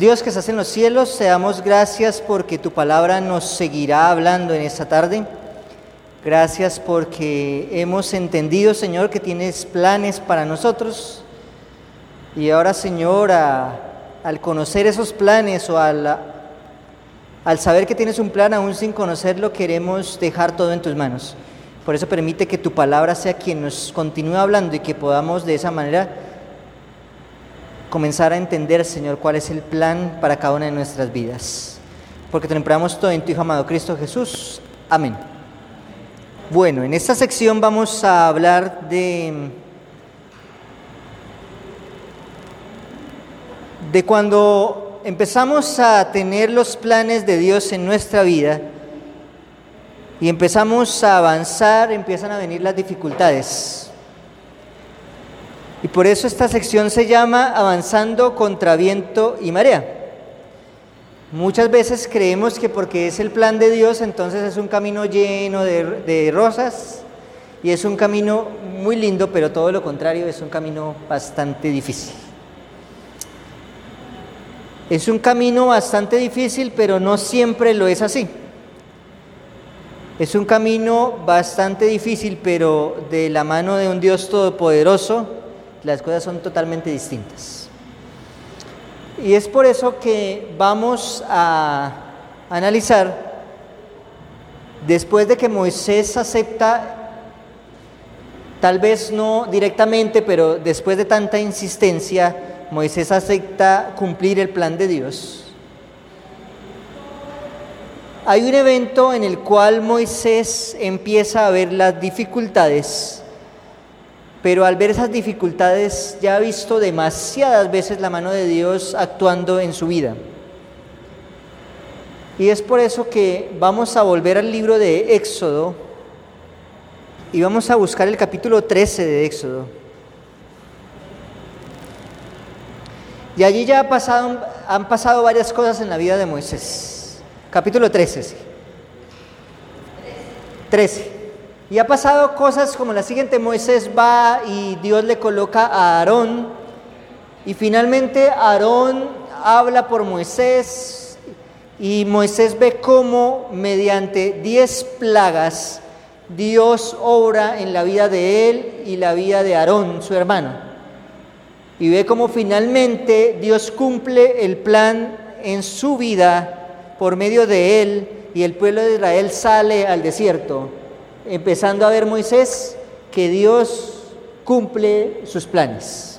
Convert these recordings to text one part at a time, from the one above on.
Dios que estás en los cielos, te damos gracias porque tu palabra nos seguirá hablando en esta tarde. Gracias porque hemos entendido, Señor, que tienes planes para nosotros. Y ahora, Señor, al conocer esos planes o al, al saber que tienes un plan aún sin conocerlo, queremos dejar todo en tus manos. Por eso permite que tu palabra sea quien nos continúe hablando y que podamos de esa manera comenzar a entender, Señor, cuál es el plan para cada una de nuestras vidas. Porque te lo todo en tu Hijo amado Cristo Jesús. Amén. Bueno, en esta sección vamos a hablar de, de cuando empezamos a tener los planes de Dios en nuestra vida y empezamos a avanzar, empiezan a venir las dificultades. Y por eso esta sección se llama Avanzando contra viento y marea. Muchas veces creemos que porque es el plan de Dios, entonces es un camino lleno de, rosas y es un camino muy lindo, pero todo lo contrario, es un camino bastante difícil. Es un camino bastante difícil, pero no siempre lo es así. Es un camino bastante difícil, pero de la mano de un Dios todopoderoso, las cosas son totalmente distintas. Y es por eso que vamos a analizar, después de que Moisés acepta, tal vez no directamente, pero después de tanta insistencia, Moisés acepta cumplir el plan de Dios. Hay un evento en el cual Moisés empieza a ver las dificultades pero al ver esas dificultades ya ha visto demasiadas veces la mano de Dios actuando en su vida. Y es por eso que vamos a volver al libro de Éxodo y vamos a buscar el capítulo 13 de Éxodo. Y allí ya han pasado varias cosas en la vida de Moisés. Capítulo 13. Sí. 13. Y ha pasado cosas como la siguiente, Moisés va y Dios le coloca a Aarón y finalmente Aarón habla por Moisés y Moisés ve cómo mediante diez plagas Dios obra en la vida de él y la vida de Aarón, su hermano. Y ve cómo finalmente Dios cumple el plan en su vida por medio de él y el pueblo de Israel sale al desierto empezando a ver Moisés que Dios cumple sus planes.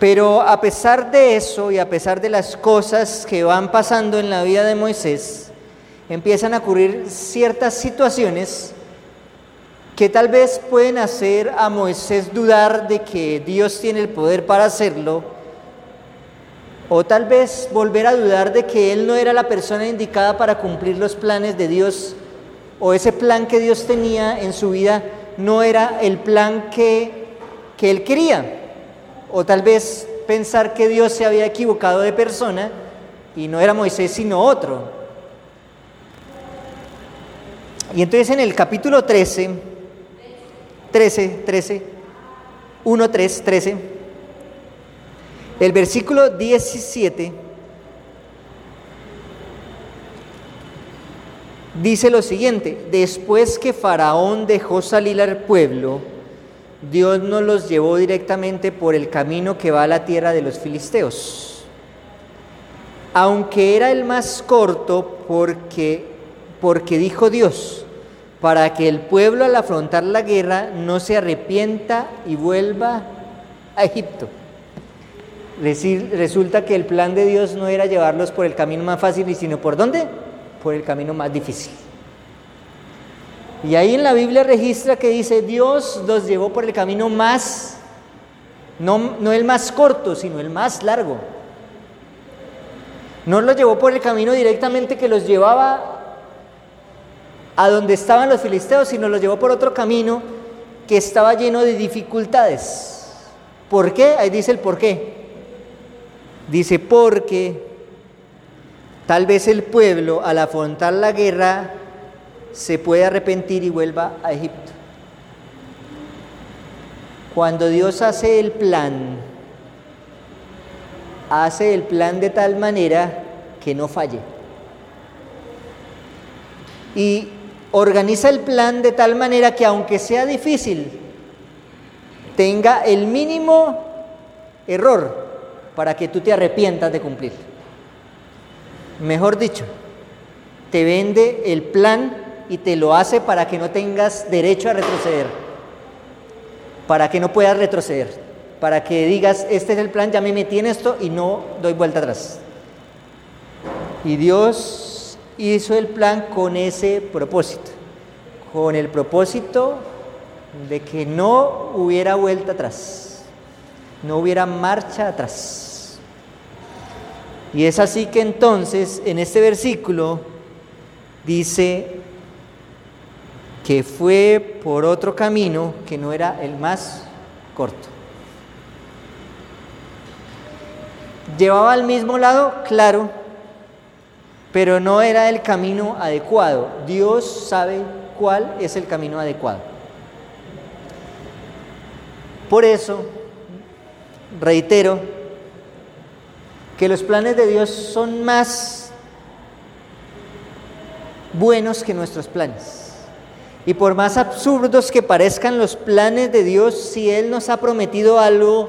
Pero a pesar de eso y a pesar de las cosas que van pasando en la vida de Moisés, empiezan a ocurrir ciertas situaciones que tal vez pueden hacer a Moisés dudar de que Dios tiene el poder para hacerlo, o tal vez volver a dudar de que él no era la persona indicada para cumplir los planes de Dios o ese plan que Dios tenía en su vida no era el plan que, que él quería. O tal vez pensar que Dios se había equivocado de persona y no era Moisés sino otro. Y entonces en el capítulo 13, 13, 13, 1, 3, 13, el versículo 17, dice lo siguiente, después que Faraón dejó salir al pueblo, Dios no los llevó directamente por el camino que va a la tierra de los filisteos, aunque era el más corto porque, porque dijo Dios, para que el pueblo al afrontar la guerra no se arrepienta y vuelva a Egipto. Resulta que el plan de Dios no era llevarlos por el camino más fácil, sino por dónde? Por el camino más difícil. Y ahí en la Biblia registra que dice, Dios los llevó por el camino más, no, no el más corto, sino el más largo. No los llevó por el camino directamente que los llevaba a donde estaban los filisteos, sino los llevó por otro camino que estaba lleno de dificultades. ¿Por qué? Ahí dice el por qué. Dice, porque Tal vez el pueblo al afrontar la guerra se puede arrepentir y vuelva a Egipto. Cuando Dios hace el plan, hace el plan de tal manera que no falle. Y organiza el plan de tal manera que aunque sea difícil, tenga el mínimo error para que tú te arrepientas de cumplir. Mejor dicho, te vende el plan y te lo hace para que no tengas derecho a retroceder, para que no puedas retroceder, para que digas, este es el plan, ya me metí en esto y no doy vuelta atrás. Y Dios hizo el plan con ese propósito, con el propósito de que no hubiera vuelta atrás, no hubiera marcha atrás. Y es así que entonces en este versículo dice que fue por otro camino que no era el más corto. Llevaba al mismo lado, claro, pero no era el camino adecuado. Dios sabe cuál es el camino adecuado. Por eso, reitero, que los planes de Dios son más buenos que nuestros planes. Y por más absurdos que parezcan los planes de Dios, si Él nos ha prometido algo,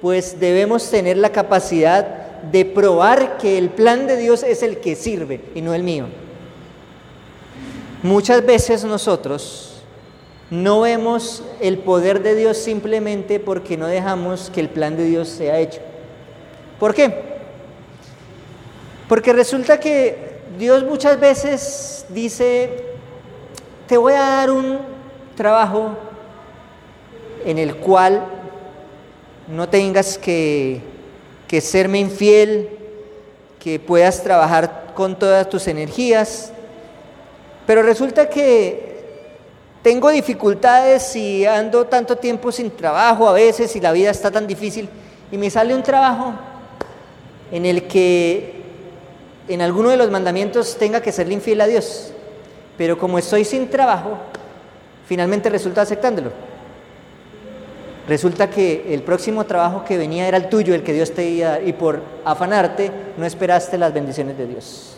pues debemos tener la capacidad de probar que el plan de Dios es el que sirve y no el mío. Muchas veces nosotros no vemos el poder de Dios simplemente porque no dejamos que el plan de Dios sea hecho. ¿Por qué? Porque resulta que Dios muchas veces dice, te voy a dar un trabajo en el cual no tengas que, que serme infiel, que puedas trabajar con todas tus energías, pero resulta que tengo dificultades y ando tanto tiempo sin trabajo a veces y la vida está tan difícil y me sale un trabajo en el que en alguno de los mandamientos tenga que serle infiel a Dios pero como estoy sin trabajo, finalmente resulta aceptándolo. Resulta que el próximo trabajo que venía era el tuyo, el que Dios te iba y por afanarte no esperaste las bendiciones de Dios.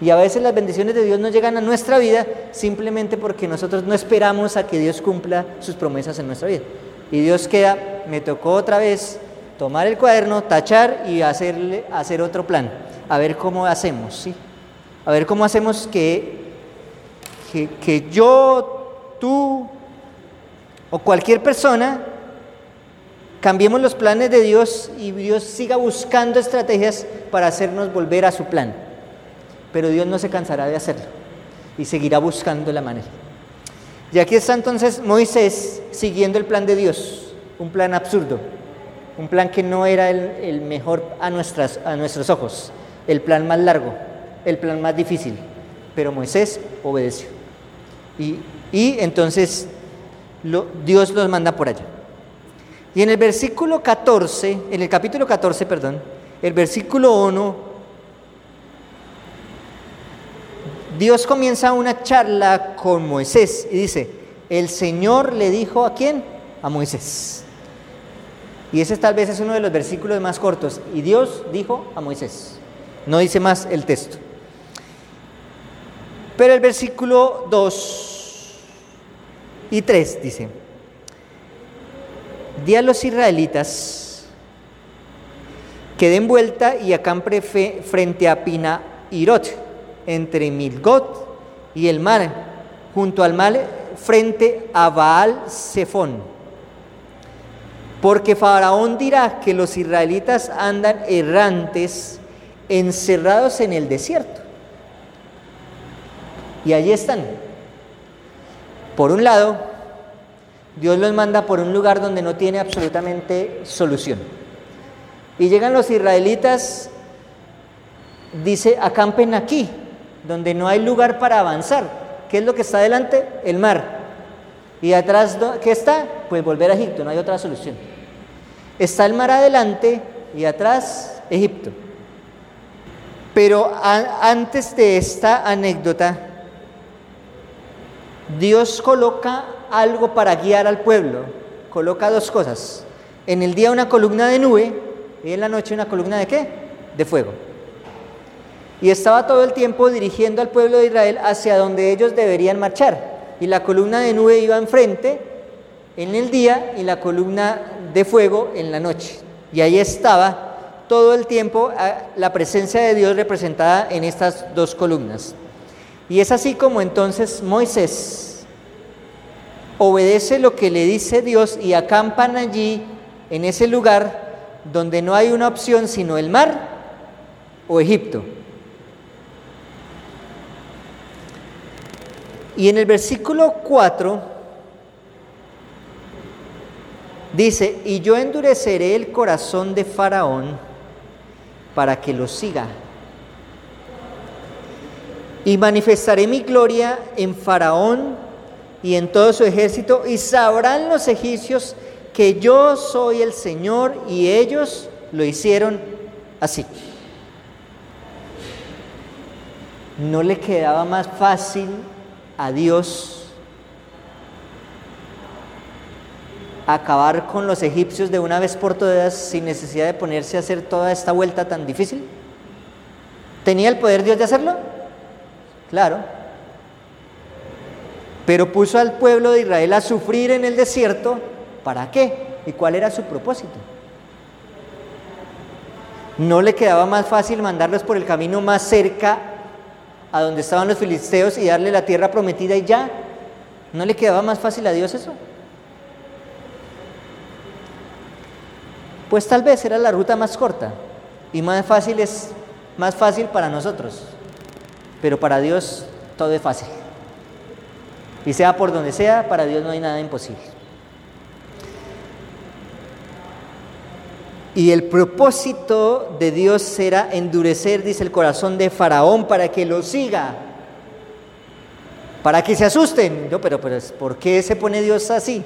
Y a veces las bendiciones de Dios no llegan a nuestra vida simplemente porque nosotros no esperamos a que Dios cumpla sus promesas en nuestra vida. Y Dios queda, me tocó otra vez tomar el cuaderno, tachar y hacerle, hacer otro plan. A ver cómo hacemos, ¿sí? A ver cómo hacemos que que, yo, tú o cualquier persona cambiemos los planes de Dios y Dios siga buscando estrategias para hacernos volver a su plan. Pero Dios no se cansará de hacerlo y seguirá buscando la manera. Y aquí está entonces Moisés siguiendo el plan de Dios, un plan absurdo, un plan que no era el, el mejor a, nuestras, a nuestros ojos, el plan más largo, el plan más difícil, pero Moisés obedeció. Y, entonces Dios los manda por allá. Y en el versículo 14, en el capítulo 14, perdón, el versículo 1, Dios comienza una charla con Moisés y dice, el Señor le dijo a quién? A Moisés. Y ese tal vez es uno de los versículos más cortos. Y Dios dijo a Moisés. No dice más el texto. Pero el versículo 2 y 3 dice, di a los israelitas que den vuelta y acampe frente a Pina Irot, entre Milgot y el mar, junto al mar frente a Baal Zephón. Porque Faraón dirá que los israelitas andan errantes, encerrados en el desierto. Y allí están. Por un lado, Dios los manda por un lugar donde no tiene absolutamente solución. Y llegan los israelitas, dice, acampen aquí, donde no hay lugar para avanzar. ¿Qué es lo que está adelante? El mar. Y atrás, ¿qué está? Pues volver a Egipto, no hay otra solución. Está el mar adelante y atrás Egipto. Pero antes de esta anécdota, Dios coloca algo para guiar al pueblo. Coloca dos cosas. En el día una columna de nube y en la noche una columna de qué? De fuego. Y estaba todo el tiempo dirigiendo al pueblo de Israel hacia donde ellos deberían marchar. Y la columna de nube iba enfrente en el día y la columna de fuego en la noche. Y ahí estaba todo el tiempo la presencia de Dios representada en estas dos columnas. Y es así como entonces Moisés obedece lo que le dice Dios y acampan allí, en ese lugar, donde no hay una opción sino el mar o Egipto. Y en el versículo 4 dice, y yo endureceré el corazón de Faraón para que lo siga. Y manifestaré mi gloria en Faraón y en todo su ejército, y sabrán los egipcios que yo soy el Señor, y ellos lo hicieron así. No le quedaba más fácil a Dios acabar con los egipcios de una vez por todas sin necesidad de ponerse a hacer toda esta vuelta tan difícil? ¿Tenía el poder Dios de hacerlo? Claro. Pero puso al pueblo de Israel a sufrir en el desierto, ¿para qué? ¿Y cuál era su propósito? ¿No le quedaba más fácil mandarlos por el camino más cerca a donde estaban los filisteos y darle la tierra prometida y ya. ¿No le quedaba más fácil a Dios eso? Pues tal vez era la ruta más corta y más fácil es más fácil para nosotros. Pero para Dios todo es fácil. Y sea por donde sea, para Dios no hay nada imposible. Y el propósito de Dios era endurecer, dice el corazón de Faraón, para que lo siga, para que se asusten. Yo, pero, pero, ¿por qué se pone Dios así?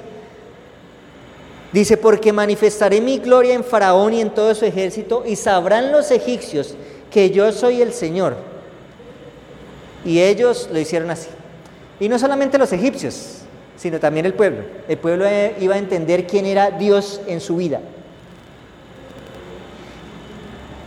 Dice, porque manifestaré mi gloria en Faraón y en todo su ejército, y sabrán los egipcios que yo soy el Señor. Y ellos lo hicieron así. Y no solamente los egipcios, sino también el pueblo. El pueblo iba a entender quién era Dios en su vida.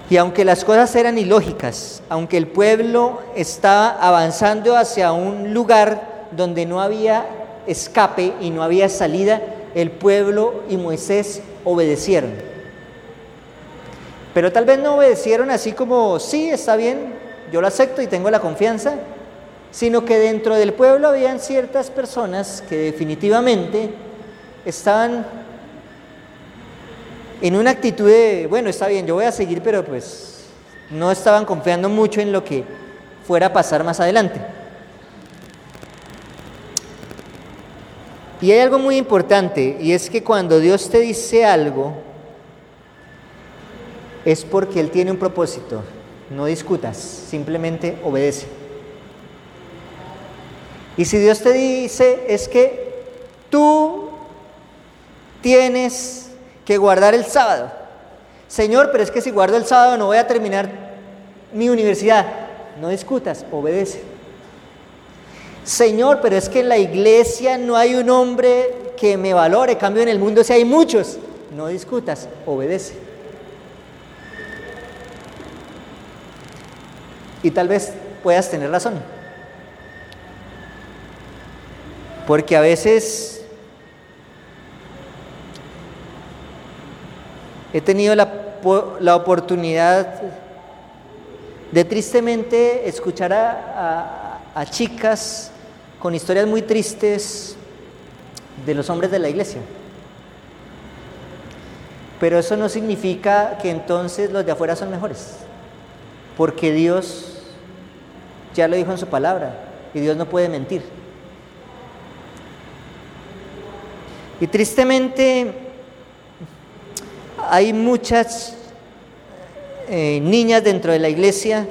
Y aunque las cosas eran ilógicas, aunque el pueblo estaba avanzando hacia un lugar donde no había escape y no había salida, el pueblo y Moisés obedecieron. Pero tal vez no obedecieron así como, sí, está bien, yo lo acepto y tengo la confianza, sino que dentro del pueblo habían ciertas personas que definitivamente estaban en una actitud de, bueno, está bien, yo voy a seguir, pero pues no estaban confiando mucho en lo que fuera a pasar más adelante. Y hay algo muy importante, y es que cuando Dios te dice algo, es porque Él tiene un propósito. No discutas, simplemente obedece. Y si Dios te dice, es que tú tienes que guardar el sábado. Señor, pero es que si guardo el sábado no voy a terminar mi universidad. No discutas, obedece. Señor, pero es que en la iglesia no hay un hombre que me valore, cambio en el mundo si hay muchos. No discutas, obedece. Y tal vez puedas tener razón. Porque a veces He tenido la, oportunidad de tristemente escuchar a, chicas con historias muy tristes de los hombres de la iglesia. Pero eso no significa que entonces los de afuera son mejores, porque Dios ya lo dijo en su palabra y Dios no puede mentir. Y tristemente hay muchas eh, niñas dentro de la iglesia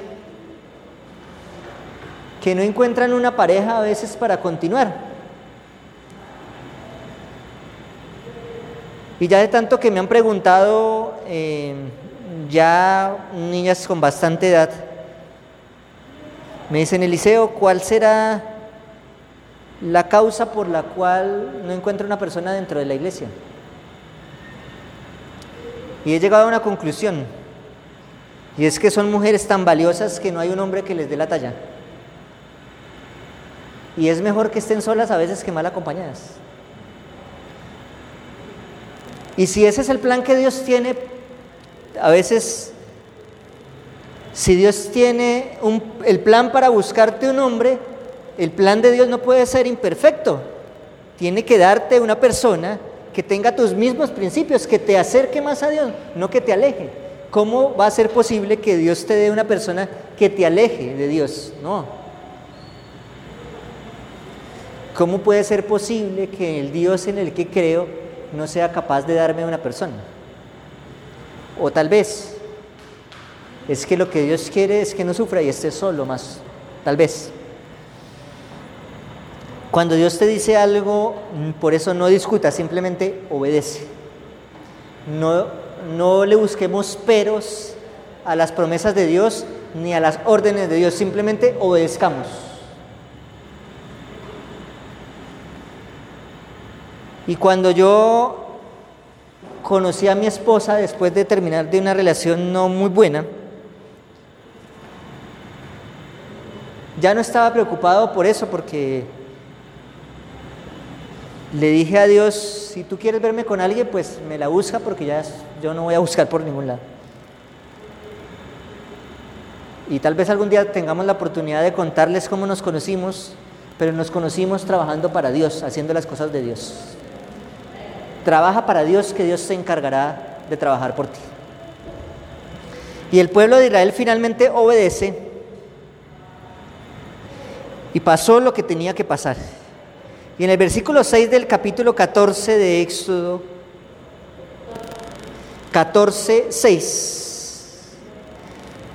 que no encuentran una pareja a veces para continuar. Y ya de tanto que me han preguntado, eh, ya niñas con bastante edad, me dicen, Eliseo, ¿cuál será la causa por la cual no encuentro una persona dentro de la iglesia? Y he llegado a una conclusión. Y es que son mujeres tan valiosas que no hay un hombre que les dé la talla. Y es mejor que estén solas a veces que mal acompañadas. Y si ese es el plan que Dios tiene, a veces, si Dios tiene el plan para buscarte un hombre, el plan de Dios no puede ser imperfecto. Tiene que darte una persona que tenga tus mismos principios, que te acerque más a Dios, no que te aleje. ¿Cómo va a ser posible que Dios te dé una persona que te aleje de Dios? No. ¿Cómo puede ser posible que el Dios en el que creo no sea capaz de darme una persona? O tal vez es que lo que Dios quiere es que no sufra y esté solo más. Tal vez. Cuando Dios te dice algo, por eso no discuta, simplemente obedece. No, no le busquemos peros a las promesas de Dios ni a las órdenes de Dios, simplemente obedezcamos. Y cuando yo conocí a mi esposa después de terminar de una relación no muy buena, ya no estaba preocupado por eso, porque le dije a Dios, si tú quieres verme con alguien, pues me la busca porque ya yo no voy a buscar por ningún lado. Y tal vez algún día tengamos la oportunidad de contarles cómo nos conocimos, pero nos conocimos trabajando para Dios, haciendo las cosas de Dios. Trabaja para Dios que Dios se encargará de trabajar por ti. Y el pueblo de Israel finalmente obedece y pasó lo que tenía que pasar. Y en el versículo 6 del capítulo 14 de Éxodo, 14, 6,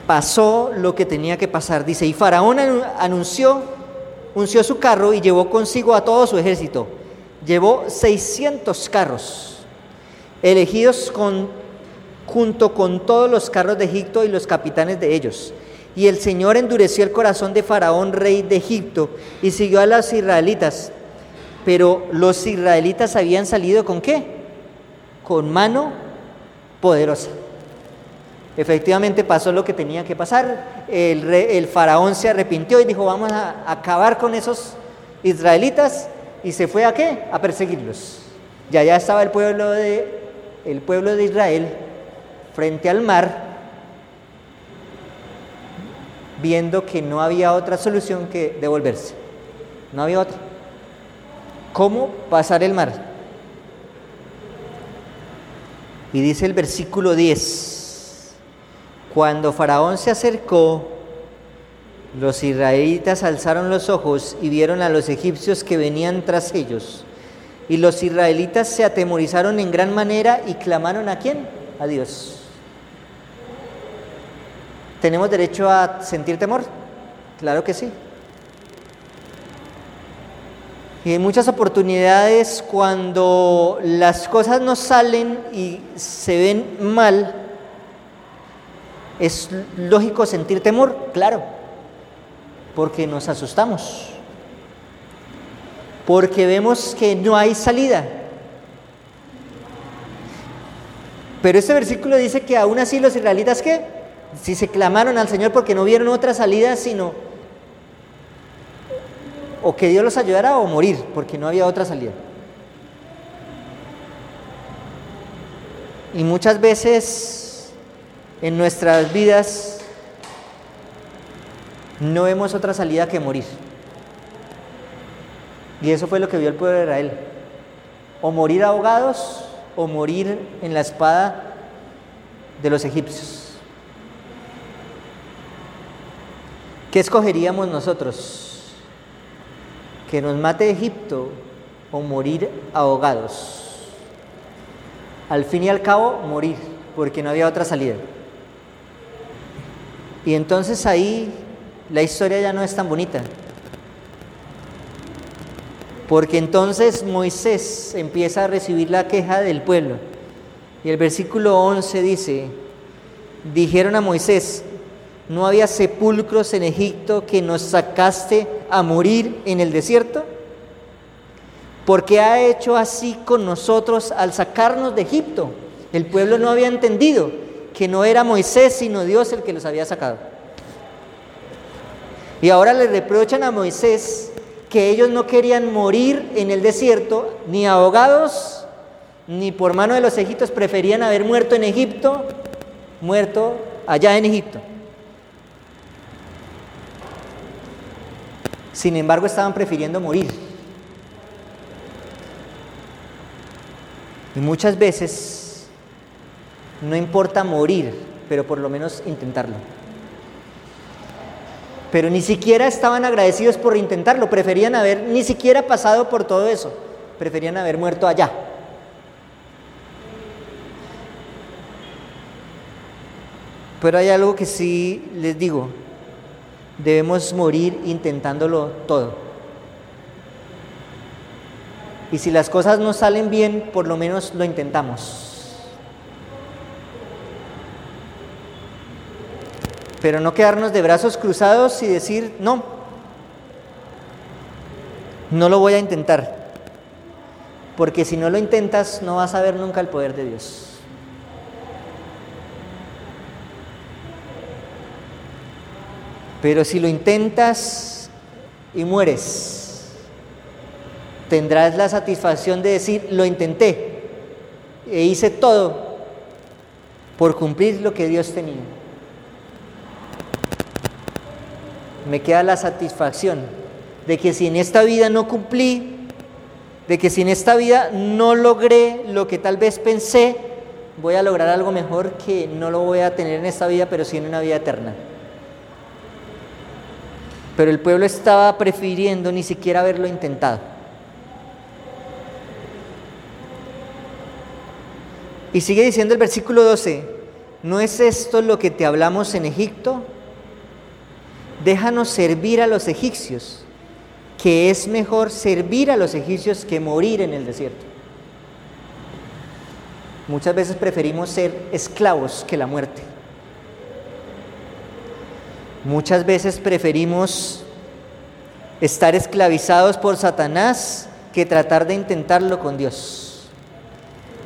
pasó lo que tenía que pasar. Dice, y Faraón anunció, unció su carro y llevó consigo a todo su ejército. Llevó 600 carros, elegidos con, junto con todos los carros de Egipto y los capitanes de ellos. Y el Señor endureció el corazón de Faraón, rey de Egipto, y siguió a los israelitas pero los israelitas habían salido con qué? Con mano poderosa. Efectivamente pasó lo que tenía que pasar. El, faraón se arrepintió y dijo, vamos a acabar con esos israelitas. Y se fue a qué? A perseguirlos. Ya allá estaba el pueblo de, el pueblo de Israel frente al mar, viendo que no había otra solución que devolverse. No había otra. ¿Cómo pasar el mar? Y dice el versículo 10, cuando Faraón se acercó, los israelitas alzaron los ojos y vieron a los egipcios que venían tras ellos. Y los israelitas se atemorizaron en gran manera y clamaron a quién? A Dios. ¿Tenemos derecho a sentir temor? Claro que sí. Y en muchas oportunidades cuando las cosas no salen y se ven mal, es lógico sentir temor, claro, porque nos asustamos, porque vemos que no hay salida. Pero este versículo dice que aún así los israelitas que, si se clamaron al Señor porque no vieron otra salida, sino o que Dios los ayudara o morir, porque no había otra salida. Y muchas veces en nuestras vidas no vemos otra salida que morir. Y eso fue lo que vio el pueblo de Israel. O morir ahogados o morir en la espada de los egipcios. ¿Qué escogeríamos nosotros? que nos mate Egipto o morir ahogados. Al fin y al cabo, morir, porque no había otra salida. Y entonces ahí la historia ya no es tan bonita. Porque entonces Moisés empieza a recibir la queja del pueblo. Y el versículo 11 dice, dijeron a Moisés, ¿No había sepulcros en Egipto que nos sacaste a morir en el desierto? ¿Por qué ha hecho así con nosotros al sacarnos de Egipto? El pueblo no había entendido que no era Moisés sino Dios el que los había sacado. Y ahora le reprochan a Moisés que ellos no querían morir en el desierto, ni ahogados, ni por mano de los egipcios, preferían haber muerto en Egipto, muerto allá en Egipto. Sin embargo, estaban prefiriendo morir. Y muchas veces no importa morir, pero por lo menos intentarlo. Pero ni siquiera estaban agradecidos por intentarlo, preferían haber ni siquiera pasado por todo eso, preferían haber muerto allá. Pero hay algo que sí les digo, debemos morir intentándolo todo. Y si las cosas no salen bien, por lo menos lo intentamos. Pero no quedarnos de brazos cruzados y decir, no, no lo voy a intentar. Porque si no lo intentas, no vas a ver nunca el poder de Dios. Pero si lo intentas y mueres, tendrás la satisfacción de decir, lo intenté e hice todo por cumplir lo que Dios tenía. Me queda la satisfacción de que si en esta vida no cumplí, de que si en esta vida no logré lo que tal vez pensé, voy a lograr algo mejor que no lo voy a tener en esta vida, pero sí en una vida eterna. Pero el pueblo estaba prefiriendo ni siquiera haberlo intentado. Y sigue diciendo el versículo 12, ¿no es esto lo que te hablamos en Egipto? Déjanos servir a los egipcios, que es mejor servir a los egipcios que morir en el desierto. Muchas veces preferimos ser esclavos que la muerte. Muchas veces preferimos estar esclavizados por Satanás que tratar de intentarlo con Dios.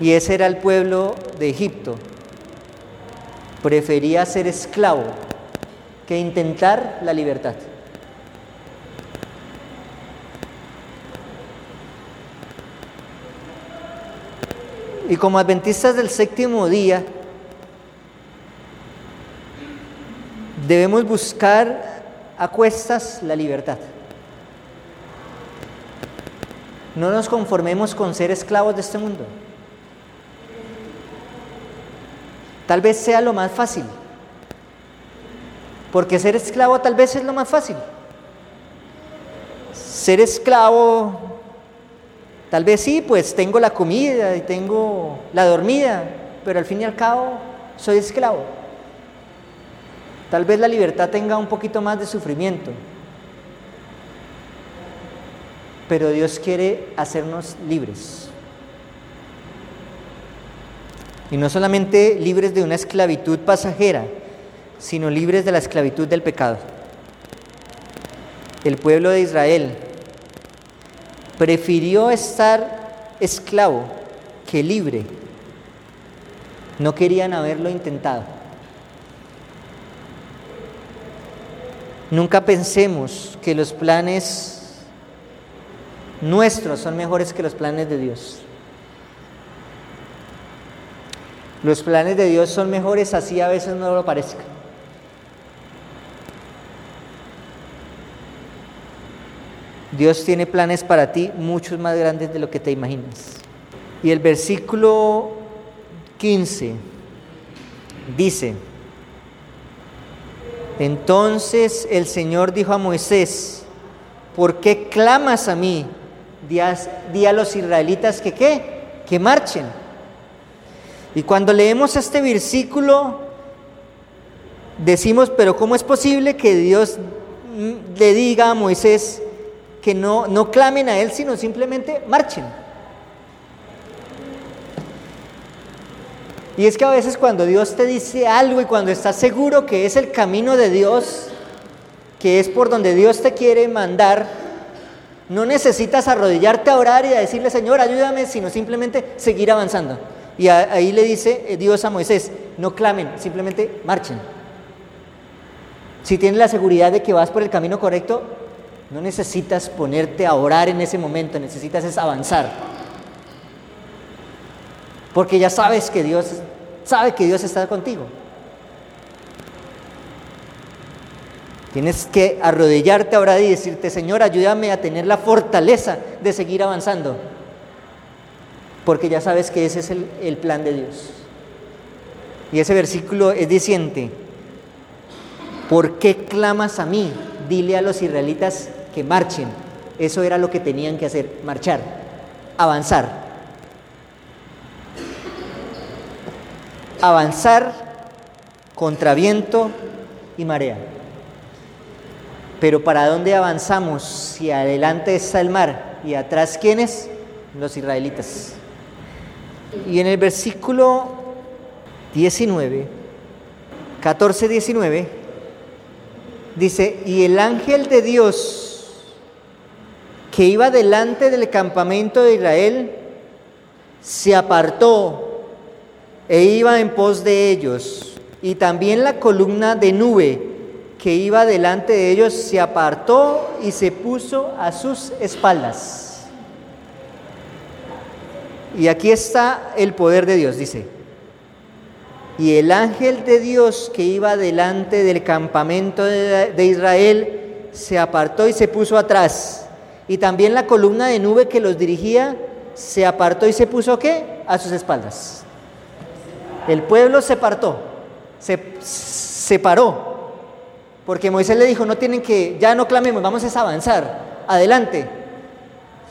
Y ese era el pueblo de Egipto. Prefería ser esclavo que intentar la libertad. Y como adventistas del séptimo día, Debemos buscar a cuestas la libertad. No nos conformemos con ser esclavos de este mundo. Tal vez sea lo más fácil. Porque ser esclavo tal vez es lo más fácil. Ser esclavo, tal vez sí, pues tengo la comida y tengo la dormida, pero al fin y al cabo soy esclavo. Tal vez la libertad tenga un poquito más de sufrimiento, pero Dios quiere hacernos libres. Y no solamente libres de una esclavitud pasajera, sino libres de la esclavitud del pecado. El pueblo de Israel prefirió estar esclavo que libre. No querían haberlo intentado. Nunca pensemos que los planes nuestros son mejores que los planes de Dios. Los planes de Dios son mejores así a veces no lo parezca. Dios tiene planes para ti muchos más grandes de lo que te imaginas. Y el versículo 15 dice, entonces el Señor dijo a Moisés, ¿por qué clamas a mí? Di a, los israelitas que qué, que marchen. Y cuando leemos este versículo, decimos, pero ¿cómo es posible que Dios le diga a Moisés que no, no clamen a Él, sino simplemente marchen? Y es que a veces cuando Dios te dice algo y cuando estás seguro que es el camino de Dios, que es por donde Dios te quiere mandar, no necesitas arrodillarte a orar y a decirle, Señor, ayúdame, sino simplemente seguir avanzando. Y ahí le dice eh, Dios a Moisés, no clamen, simplemente marchen. Si tienes la seguridad de que vas por el camino correcto, no necesitas ponerte a orar en ese momento, necesitas es avanzar. Porque ya sabes que Dios sabe que Dios está contigo. Tienes que arrodillarte ahora y decirte, Señor, ayúdame a tener la fortaleza de seguir avanzando. Porque ya sabes que ese es el, el plan de Dios. Y ese versículo es diciente, ¿por qué clamas a mí? Dile a los israelitas que marchen. Eso era lo que tenían que hacer, marchar, avanzar. Avanzar contra viento y marea. Pero ¿para dónde avanzamos si adelante está el mar y atrás quiénes? Los israelitas. Y en el versículo 19, 14, 19, dice, y el ángel de Dios que iba delante del campamento de Israel se apartó e iba en pos de ellos, y también la columna de nube que iba delante de ellos se apartó y se puso a sus espaldas. Y aquí está el poder de Dios, dice. Y el ángel de Dios que iba delante del campamento de, Israel se apartó y se puso atrás. Y también la columna de nube que los dirigía se apartó y se puso qué? A sus espaldas. El pueblo se apartó, se separó porque Moisés le dijo, no tienen que, ya no clamemos, vamos a avanzar, adelante.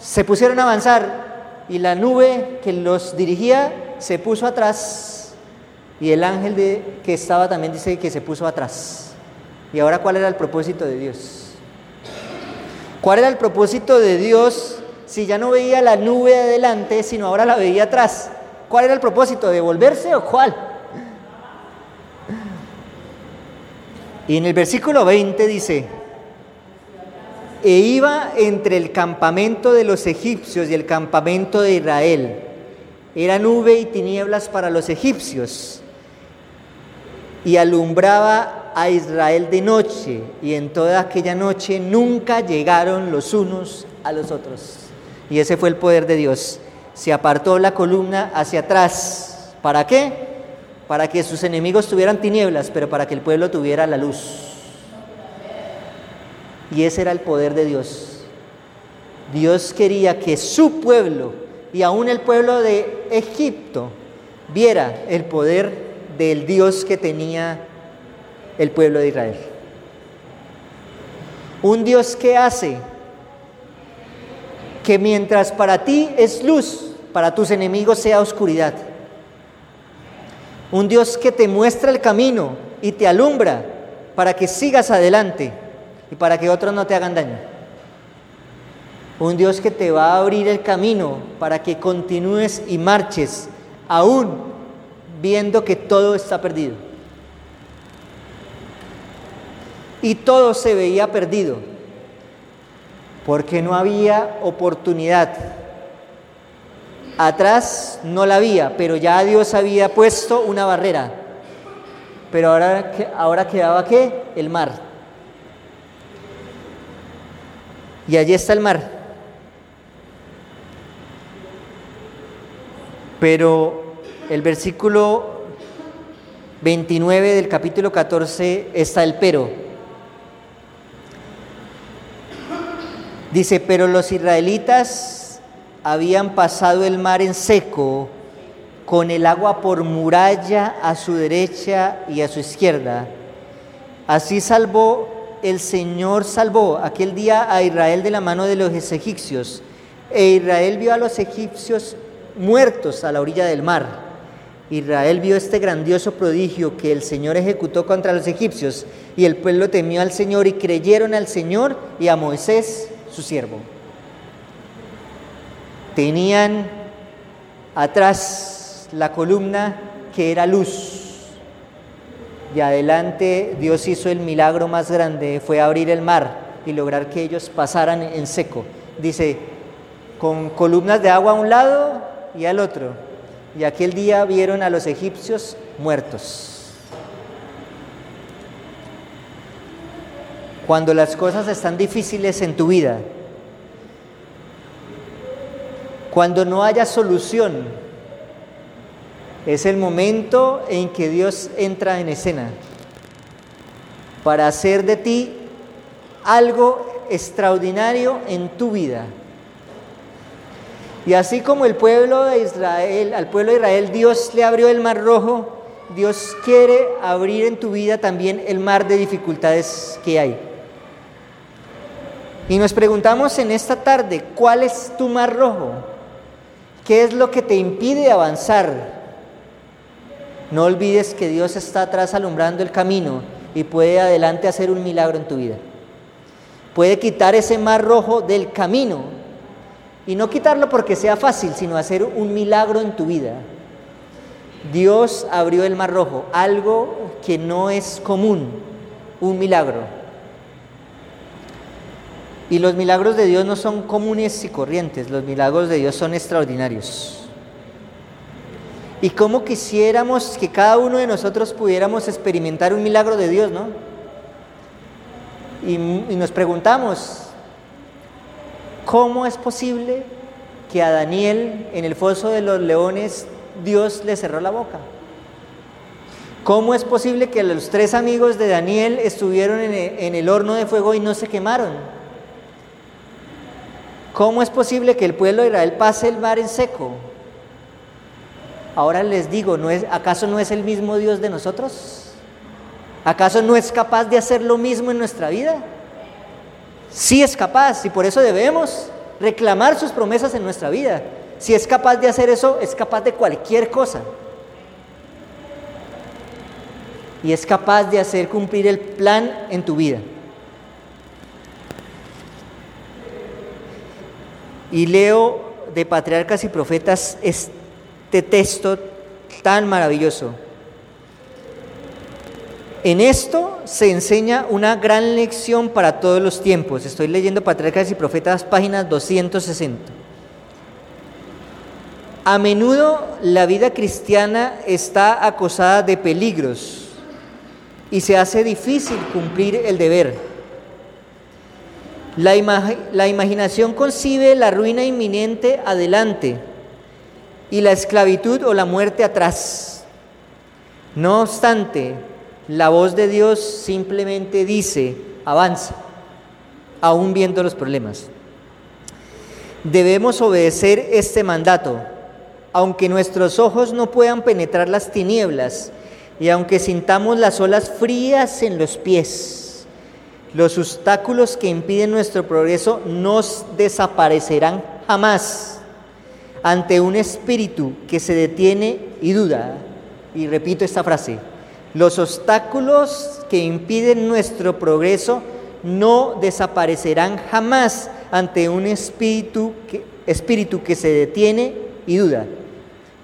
Se pusieron a avanzar y la nube que los dirigía se puso atrás y el ángel de, que estaba también dice que se puso atrás. ¿Y ahora cuál era el propósito de Dios? ¿Cuál era el propósito de Dios si ya no veía la nube adelante, sino ahora la veía atrás? ¿Cuál era el propósito? ¿De volverse o cuál? Y en el versículo 20 dice, e iba entre el campamento de los egipcios y el campamento de Israel. Era nube y tinieblas para los egipcios. Y alumbraba a Israel de noche. Y en toda aquella noche nunca llegaron los unos a los otros. Y ese fue el poder de Dios. Se apartó la columna hacia atrás. ¿Para qué? para que sus enemigos tuvieran tinieblas, pero para que el pueblo tuviera la luz. Y ese era el poder de Dios. Dios quería que su pueblo y aún el pueblo de Egipto viera el poder del Dios que tenía el pueblo de Israel. Un Dios que hace que mientras para ti es luz, para tus enemigos sea oscuridad. Un Dios que te muestra el camino y te alumbra para que sigas adelante y para que otros no te hagan daño. Un Dios que te va a abrir el camino para que continúes y marches aún viendo que todo está perdido. Y todo se veía perdido porque no había oportunidad Atrás no la había, pero ya Dios había puesto una barrera. Pero ahora, ahora quedaba qué? El mar. Y allí está el mar. Pero el versículo 29 del capítulo 14 está el pero. Dice, pero los israelitas habían pasado el mar en seco, con el agua por muralla a su derecha y a su izquierda. Así salvó el Señor, salvó aquel día a Israel de la mano de los egipcios. E Israel vio a los egipcios muertos a la orilla del mar. Israel vio este grandioso prodigio que el Señor ejecutó contra los egipcios y el pueblo temió al Señor y creyeron al Señor y a Moisés, su siervo tenían atrás la columna que era luz. Y adelante Dios hizo el milagro más grande, fue abrir el mar y lograr que ellos pasaran en seco. Dice, con columnas de agua a un lado y al otro. y aquel día vieron a los egipcios muertos. Cuando las cosas están difíciles en tu vida, cuando no haya solución, es el momento en que Dios entra en escena para hacer de ti algo extraordinario en tu vida. Y así como el pueblo de Israel, al pueblo de Israel Dios le abrió el mar rojo, Dios quiere abrir en tu vida también el mar de dificultades que hay. Y nos preguntamos en esta tarde, ¿cuál es tu mar rojo? ¿Qué es lo que te impide avanzar? No olvides que Dios está atrás alumbrando el camino y puede adelante hacer un milagro en tu vida. Puede quitar ese mar rojo del camino y no quitarlo porque sea fácil, sino hacer un milagro en tu vida. Dios abrió el mar rojo, algo que no es común, un milagro. Y los milagros de Dios no son comunes y corrientes, los milagros de Dios son extraordinarios. Y cómo quisiéramos que cada uno de nosotros pudiéramos experimentar un milagro de Dios, ¿no? Y, y nos preguntamos, ¿cómo es posible que a Daniel en el foso de los leones Dios le cerró la boca? ¿Cómo es posible que los tres amigos de Daniel estuvieron en el horno de fuego y no se quemaron? ¿Cómo es posible que el pueblo de Israel pase el mar en seco? Ahora les digo, ¿no es, ¿acaso no es el mismo Dios de nosotros? ¿Acaso no es capaz de hacer lo mismo en nuestra vida? Sí es capaz y por eso debemos reclamar sus promesas en nuestra vida. Si es capaz de hacer eso, es capaz de cualquier cosa. Y es capaz de hacer cumplir el plan en tu vida. Y leo de Patriarcas y Profetas este texto tan maravilloso. En esto se enseña una gran lección para todos los tiempos. Estoy leyendo Patriarcas y Profetas, páginas 260. A menudo la vida cristiana está acosada de peligros y se hace difícil cumplir el deber. La, la imaginación concibe la ruina inminente adelante y la esclavitud o la muerte atrás. No obstante, la voz de Dios simplemente dice, avanza, aún viendo los problemas. Debemos obedecer este mandato, aunque nuestros ojos no puedan penetrar las tinieblas y aunque sintamos las olas frías en los pies. Los obstáculos que impiden nuestro progreso nos desaparecerán jamás ante un espíritu que se detiene y duda. Y repito esta frase, los obstáculos que impiden nuestro progreso no desaparecerán jamás ante un espíritu que, espíritu que se detiene y duda.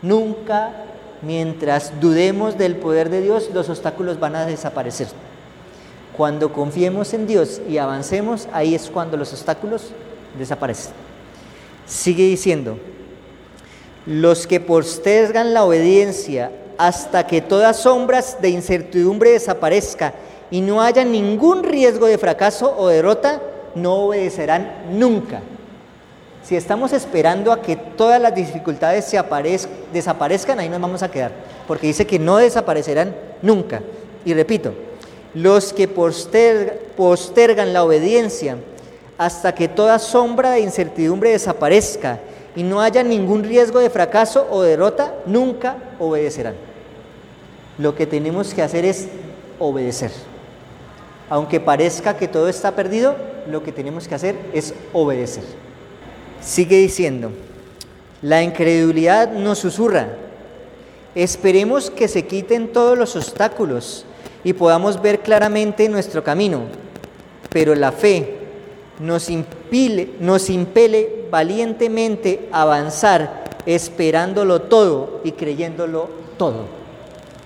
Nunca mientras dudemos del poder de Dios, los obstáculos van a desaparecer. Cuando confiemos en Dios y avancemos, ahí es cuando los obstáculos desaparecen. Sigue diciendo, los que postergan la obediencia hasta que todas sombras de incertidumbre desaparezca y no haya ningún riesgo de fracaso o derrota, no obedecerán nunca. Si estamos esperando a que todas las dificultades se desaparezcan, ahí nos vamos a quedar, porque dice que no desaparecerán nunca. Y repito, los que postergan la obediencia hasta que toda sombra de incertidumbre desaparezca y no haya ningún riesgo de fracaso o derrota, nunca obedecerán. Lo que tenemos que hacer es obedecer. Aunque parezca que todo está perdido, lo que tenemos que hacer es obedecer. Sigue diciendo, la incredulidad nos susurra, esperemos que se quiten todos los obstáculos y podamos ver claramente nuestro camino, pero la fe nos, impile, nos impele valientemente avanzar, esperándolo todo y creyéndolo todo.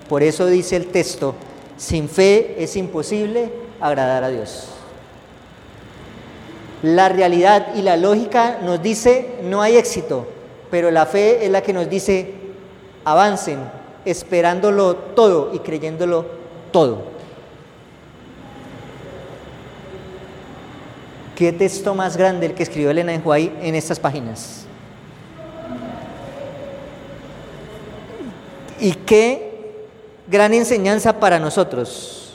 Por eso dice el texto, sin fe es imposible agradar a Dios. La realidad y la lógica nos dice no hay éxito, pero la fe es la que nos dice avancen esperándolo todo y creyéndolo todo. ¿Qué texto más grande el que escribió Elena en Huay en estas páginas? Y qué gran enseñanza para nosotros.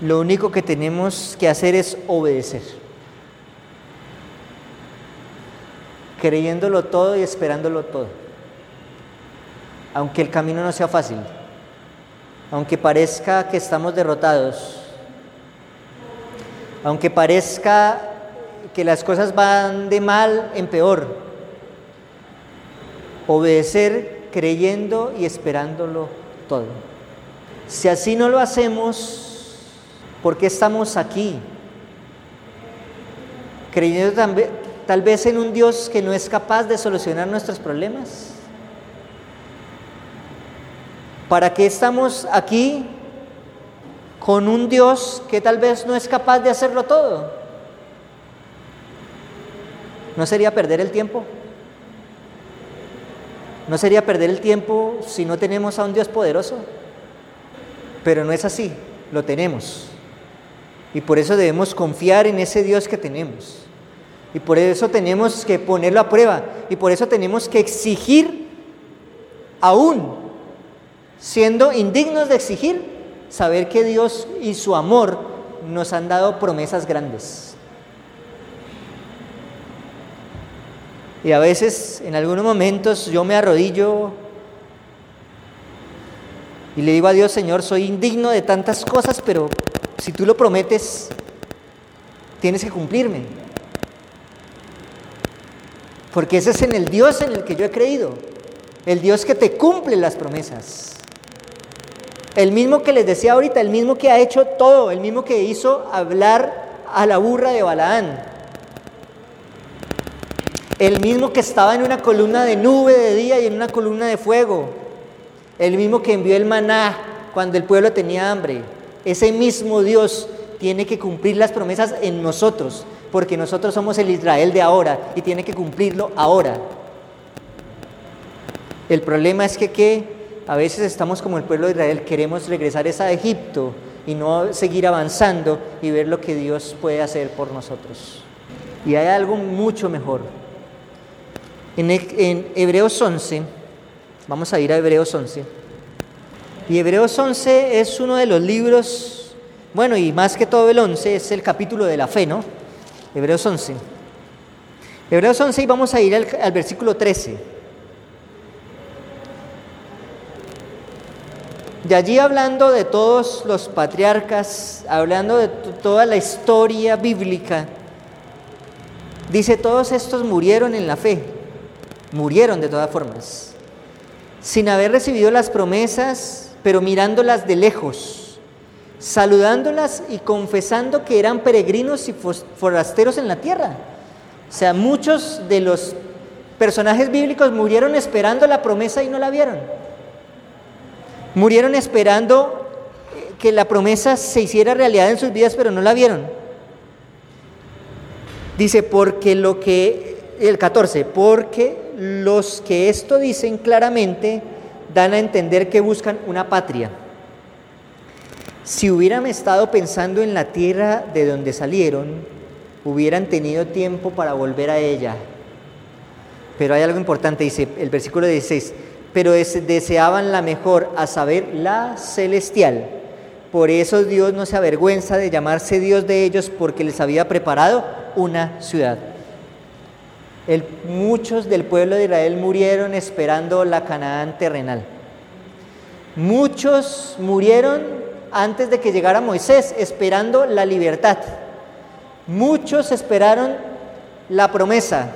Lo único que tenemos que hacer es obedecer. Creyéndolo todo y esperándolo todo. Aunque el camino no sea fácil. Aunque parezca que estamos derrotados. Aunque parezca que las cosas van de mal en peor. Obedecer creyendo y esperándolo todo. Si así no lo hacemos, ¿por qué estamos aquí? Creyendo tal vez en un Dios que no es capaz de solucionar nuestros problemas. ¿Para qué estamos aquí con un Dios que tal vez no es capaz de hacerlo todo? ¿No sería perder el tiempo? ¿No sería perder el tiempo si no tenemos a un Dios poderoso? Pero no es así, lo tenemos. Y por eso debemos confiar en ese Dios que tenemos. Y por eso tenemos que ponerlo a prueba. Y por eso tenemos que exigir, aún siendo indignos de exigir, saber que Dios y su amor nos han dado promesas grandes. Y a veces, en algunos momentos, yo me arrodillo y le digo a Dios, Señor, soy indigno de tantas cosas, pero si tú lo prometes, tienes que cumplirme. Porque ese es en el Dios en el que yo he creído. El Dios que te cumple las promesas. El mismo que les decía ahorita, el mismo que ha hecho todo, el mismo que hizo hablar a la burra de Balaán. El mismo que estaba en una columna de nube de día y en una columna de fuego, el mismo que envió el maná cuando el pueblo tenía hambre, ese mismo Dios tiene que cumplir las promesas en nosotros, porque nosotros somos el Israel de ahora y tiene que cumplirlo ahora. El problema es que, que a veces estamos como el pueblo de Israel, queremos regresar a Egipto y no seguir avanzando y ver lo que Dios puede hacer por nosotros. Y hay algo mucho mejor en, Hebreos 11, vamos a ir a Hebreos 11, y Hebreos 11 es uno de los libros, bueno, y más que todo el 11 es el capítulo de la fe, ¿no? Hebreos 11. Hebreos 11 y vamos a ir al, al versículo 13. De allí hablando de todos los patriarcas, hablando de toda la historia bíblica, dice, todos estos murieron en la fe murieron de todas formas, sin haber recibido las promesas, pero mirándolas de lejos, saludándolas y confesando que eran peregrinos y forasteros en la tierra. O sea, muchos de los personajes bíblicos murieron esperando la promesa y no la vieron. Murieron esperando que la promesa se hiciera realidad en sus vidas, pero no la vieron. Dice, porque lo que, el 14, porque los que esto dicen claramente dan a entender que buscan una patria. Si hubieran estado pensando en la tierra de donde salieron, hubieran tenido tiempo para volver a ella. Pero hay algo importante, dice el versículo 16, pero deseaban la mejor, a saber, la celestial. Por eso Dios no se avergüenza de llamarse Dios de ellos porque les había preparado una ciudad muchos del pueblo de Israel murieron esperando la Canaán terrenal. Muchos murieron antes de que llegara Moisés, esperando la libertad. Muchos esperaron la promesa,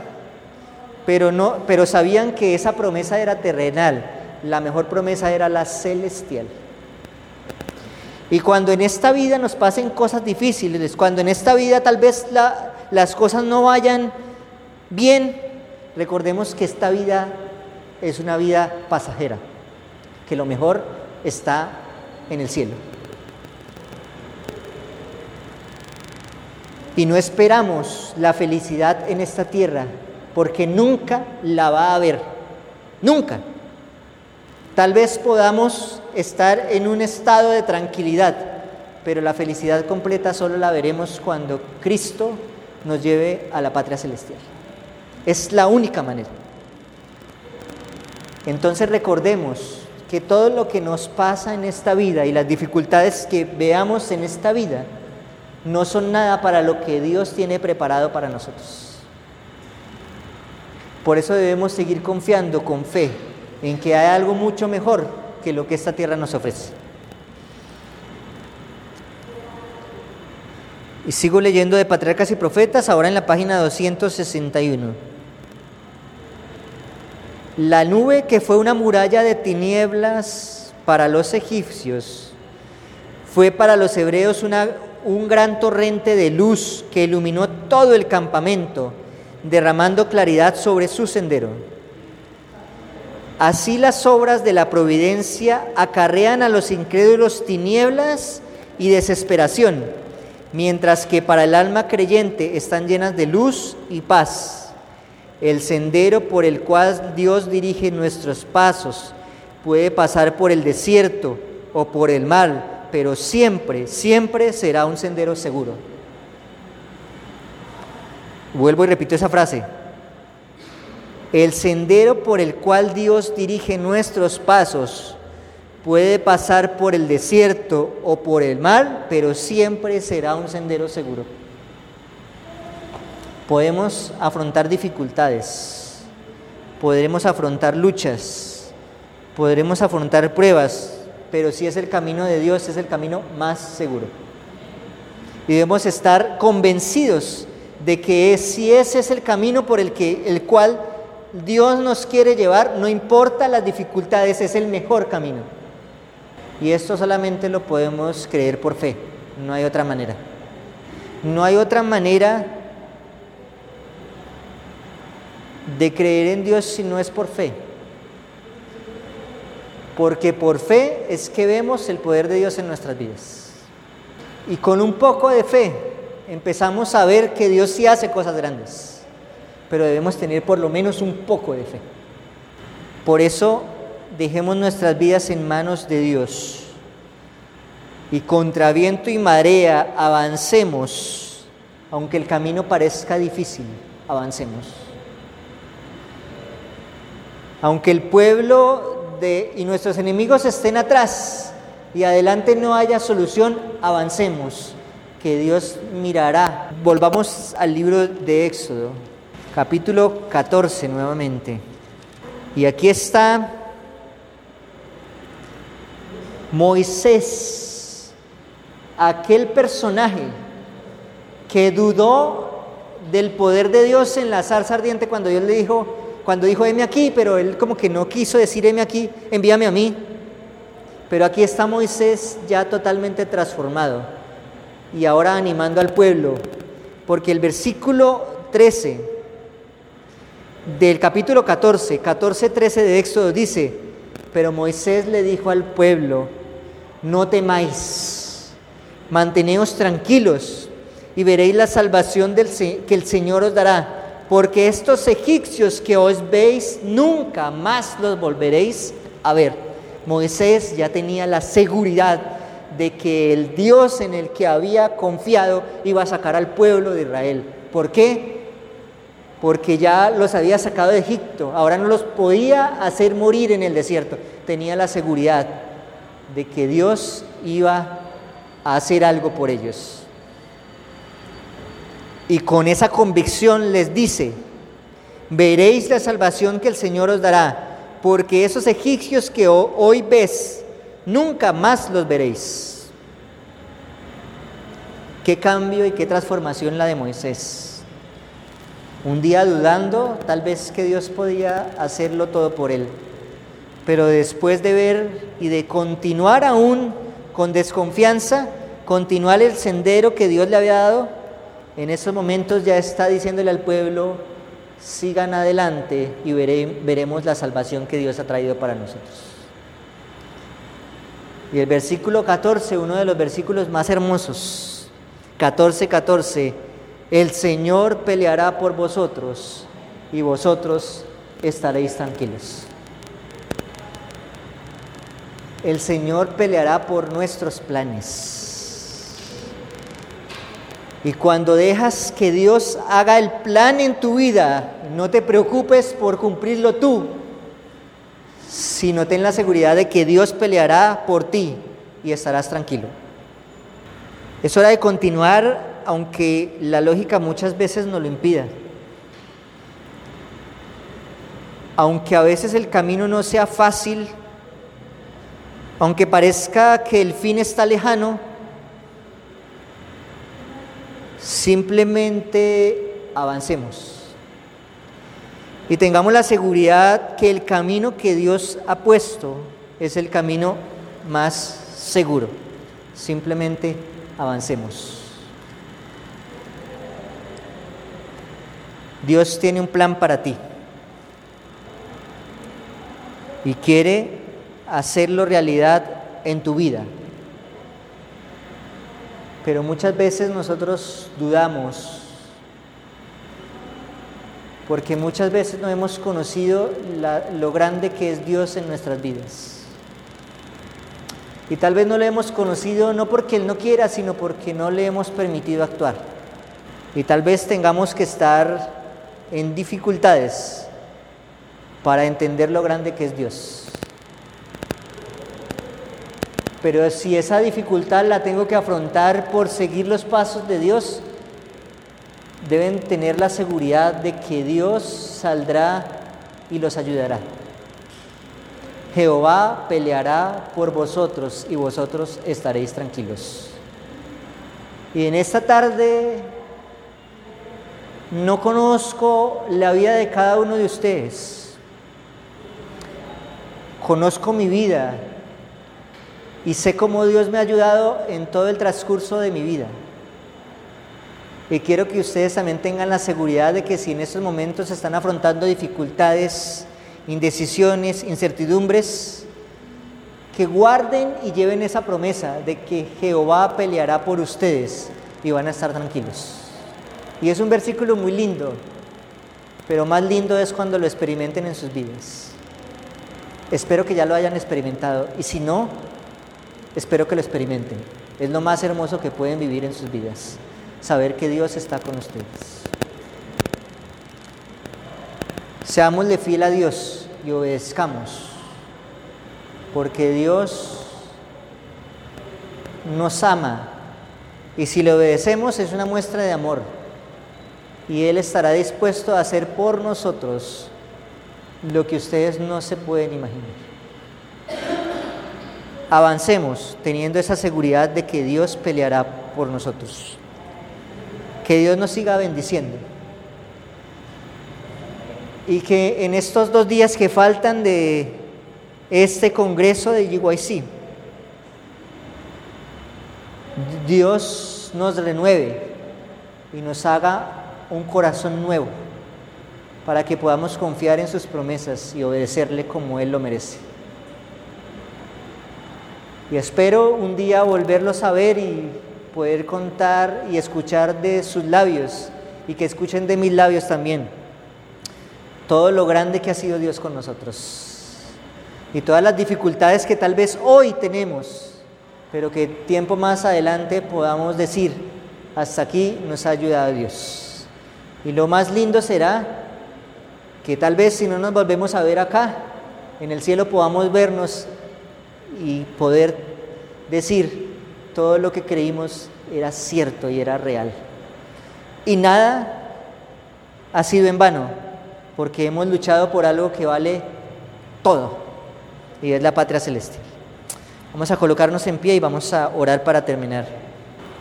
pero, no, pero sabían que esa promesa era terrenal. La mejor promesa era la celestial. Y cuando en esta vida nos pasen cosas difíciles, cuando en esta vida tal vez las cosas no vayan Bien, recordemos que esta vida es una vida pasajera, que lo mejor está en el cielo. Y no esperamos la felicidad en esta tierra, porque nunca la va a haber, nunca. Tal vez podamos estar en un estado de tranquilidad, pero la felicidad completa solo la veremos cuando Cristo nos lleve a la patria celestial. Es la única manera. Entonces recordemos que todo lo que nos pasa en esta vida y las dificultades que veamos en esta vida no son nada para lo que Dios tiene preparado para nosotros. Por eso debemos seguir confiando con fe en que hay algo mucho mejor que lo que esta tierra nos ofrece. Y sigo leyendo de Patriarcas y Profetas, ahora en la página 261. La nube que fue una muralla de tinieblas para los egipcios, fue para los hebreos un gran torrente de luz que iluminó todo el campamento, derramando claridad sobre su sendero. Así las obras de la providencia acarrean a los incrédulos tinieblas y desesperación, mientras que para el alma creyente están llenas de luz y paz. El sendero por el cual Dios dirige nuestros pasos puede pasar por el desierto o por el mar, pero siempre, siempre será un sendero seguro. Vuelvo y repito esa frase. El sendero por el cual Dios dirige nuestros pasos puede pasar por el desierto o por el mar, pero siempre será un sendero seguro. Podemos afrontar dificultades, podremos afrontar luchas, podremos afrontar pruebas, pero si es el camino de Dios, es el camino más seguro. Y debemos estar convencidos de que si ese es el camino por el, que, el cual Dios nos quiere llevar, no importa las dificultades, es el mejor camino. Y esto solamente lo podemos creer por fe, no hay otra manera. No hay otra manera de creer en Dios si no es por fe. Porque por fe es que vemos el poder de Dios en nuestras vidas. Y con un poco de fe empezamos a ver que Dios sí hace cosas grandes pero debemos tener por lo menos un poco de fe. Por eso dejemos nuestras vidas en manos de Dios y contra viento y marea avancemos, aunque el camino parezca difícil, avancemos. Aunque el pueblo y nuestros enemigos estén atrás y adelante no haya solución, avancemos, que Dios mirará. Volvamos al libro de Éxodo capítulo 14 nuevamente. Y aquí está Moisés, aquel personaje que dudó del poder de Dios en la zarza ardiente cuando Dios le dijo, cuando dijo, heme aquí, pero él como que no quiso decir, heme aquí, envíame a mí. Pero aquí está Moisés ya totalmente transformado y ahora animando al pueblo, porque el versículo 13 del capítulo 14, 14, 13 de Éxodo dice, pero Moisés le dijo al pueblo, no temáis, manteneos tranquilos y veréis la salvación del, que el Señor os dará, porque estos egipcios que os veis nunca más los volveréis a ver. Moisés ya tenía la seguridad de que el Dios en el que había confiado iba a sacar al pueblo de Israel. ¿Por qué? porque ya los había sacado de Egipto, ahora no los podía hacer morir en el desierto, tenía la seguridad de que Dios iba a hacer algo por ellos. Y con esa convicción les dice, veréis la salvación que el Señor os dará, porque esos egipcios que hoy ves, nunca más los veréis. Qué cambio y qué transformación la de Moisés. Un día dudando, tal vez que Dios podía hacerlo todo por él. Pero después de ver y de continuar aún con desconfianza, continuar el sendero que Dios le había dado, en esos momentos ya está diciéndole al pueblo, sigan adelante y veremos la salvación que Dios ha traído para nosotros. Y el versículo 14, uno de los versículos más hermosos, 14, 14 el Señor peleará por vosotros y vosotros estaréis tranquilos. el Señor peleará por nuestros planes. Y cuando dejas que Dios haga el plan en tu vida, no te preocupes por cumplirlo tú, sino ten la seguridad de que Dios peleará por ti y estarás tranquilo. Es hora de continuar, aunque la lógica muchas veces nos lo impida. Aunque a veces el camino no sea fácil, aunque parezca que el fin está lejano, Simplemente avancemos y tengamos la seguridad que el camino que Dios ha puesto es el camino más seguro. Simplemente avancemos. Dios tiene un plan para ti y quiere hacerlo realidad en tu vida pero muchas veces nosotros dudamos porque muchas veces no hemos conocido lo grande que es Dios en nuestras vidas. Y tal vez no lo hemos conocido no porque Él no quiera, sino porque no le hemos permitido actuar. Y tal vez tengamos que estar en dificultades para entender lo grande que es Dios. Pero si esa dificultad la tengo que afrontar por seguir los pasos de Dios, deben tener la seguridad de que Dios saldrá y los ayudará. Jehová peleará por vosotros y vosotros estaréis tranquilos. Y en esta tarde no conozco la vida de cada uno de ustedes. Conozco mi vida y sé cómo Dios me ha ayudado en todo el transcurso de mi vida. Y quiero que ustedes también tengan la seguridad de que si en estos momentos están afrontando dificultades, indecisiones, incertidumbres, que guarden y lleven esa promesa de que Jehová peleará por ustedes y van a estar tranquilos. Y es un versículo muy lindo, pero más lindo es cuando lo experimenten en sus vidas. Espero que ya lo hayan experimentado y si no, Espero que lo experimenten. Es lo más hermoso que pueden vivir en sus vidas. Saber que Dios está con ustedes. Seámosle fiel a Dios y obedezcamos. Porque Dios nos ama. Y si le obedecemos es una muestra de amor. Y Él estará dispuesto a hacer por nosotros lo que ustedes no se pueden imaginar avancemos teniendo esa seguridad de que Dios peleará por nosotros. Que Dios nos siga bendiciendo. Y que en estos dos días que faltan de este Congreso de GYC, Dios nos renueve y nos haga un corazón nuevo para que podamos confiar en sus promesas y obedecerle como Él lo merece. Y espero un día volverlos a ver y poder contar y escuchar de sus labios y que escuchen de mis labios también todo lo grande que ha sido Dios con nosotros y todas las dificultades que tal vez hoy tenemos, pero que tiempo más adelante podamos decir, hasta aquí nos ha ayudado Dios. Y lo más lindo será que tal vez si no nos volvemos a ver acá, en el cielo podamos vernos y poder decir todo lo que creímos era cierto y era real. Y nada ha sido en vano, porque hemos luchado por algo que vale todo, y es la patria celeste. Vamos a colocarnos en pie y vamos a orar para terminar.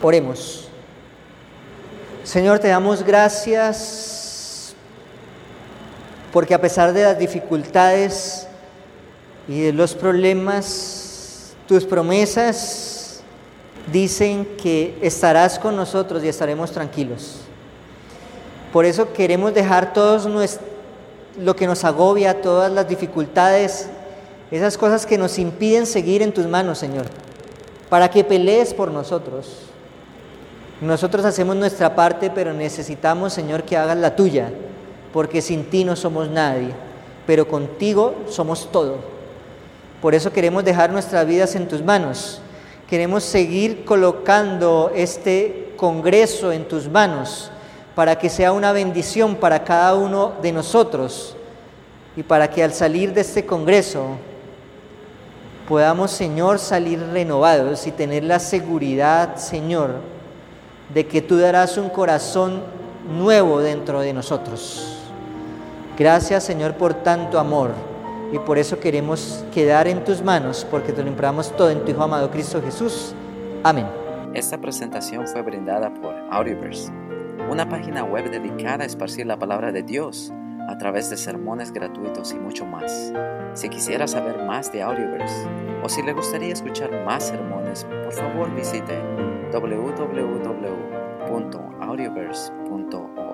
Oremos. Señor, te damos gracias porque a pesar de las dificultades y de los problemas, tus promesas dicen que estarás con nosotros y estaremos tranquilos. Por eso queremos dejar todos lo que nos agobia, todas las dificultades, esas cosas que nos impiden seguir en tus manos, Señor, para que pelees por nosotros. Nosotros hacemos nuestra parte, pero necesitamos, Señor, que hagas la tuya, porque sin ti no somos nadie, pero contigo somos todo. Por eso queremos dejar nuestras vidas en tus manos. Queremos seguir colocando este Congreso en tus manos para que sea una bendición para cada uno de nosotros y para que al salir de este Congreso podamos, Señor, salir renovados y tener la seguridad, Señor, de que tú darás un corazón nuevo dentro de nosotros. Gracias, Señor, por tanto amor y por eso queremos quedar en tus manos, porque te lo imploramos todo en tu Hijo amado Cristo Jesús. Amén. Esta presentación fue brindada por Audioverse, una página web dedicada a esparcir la palabra de Dios a través de sermones gratuitos y mucho más. Si quisiera saber más de Audioverse o si le gustaría escuchar más sermones, por favor visite www.audioverse.org.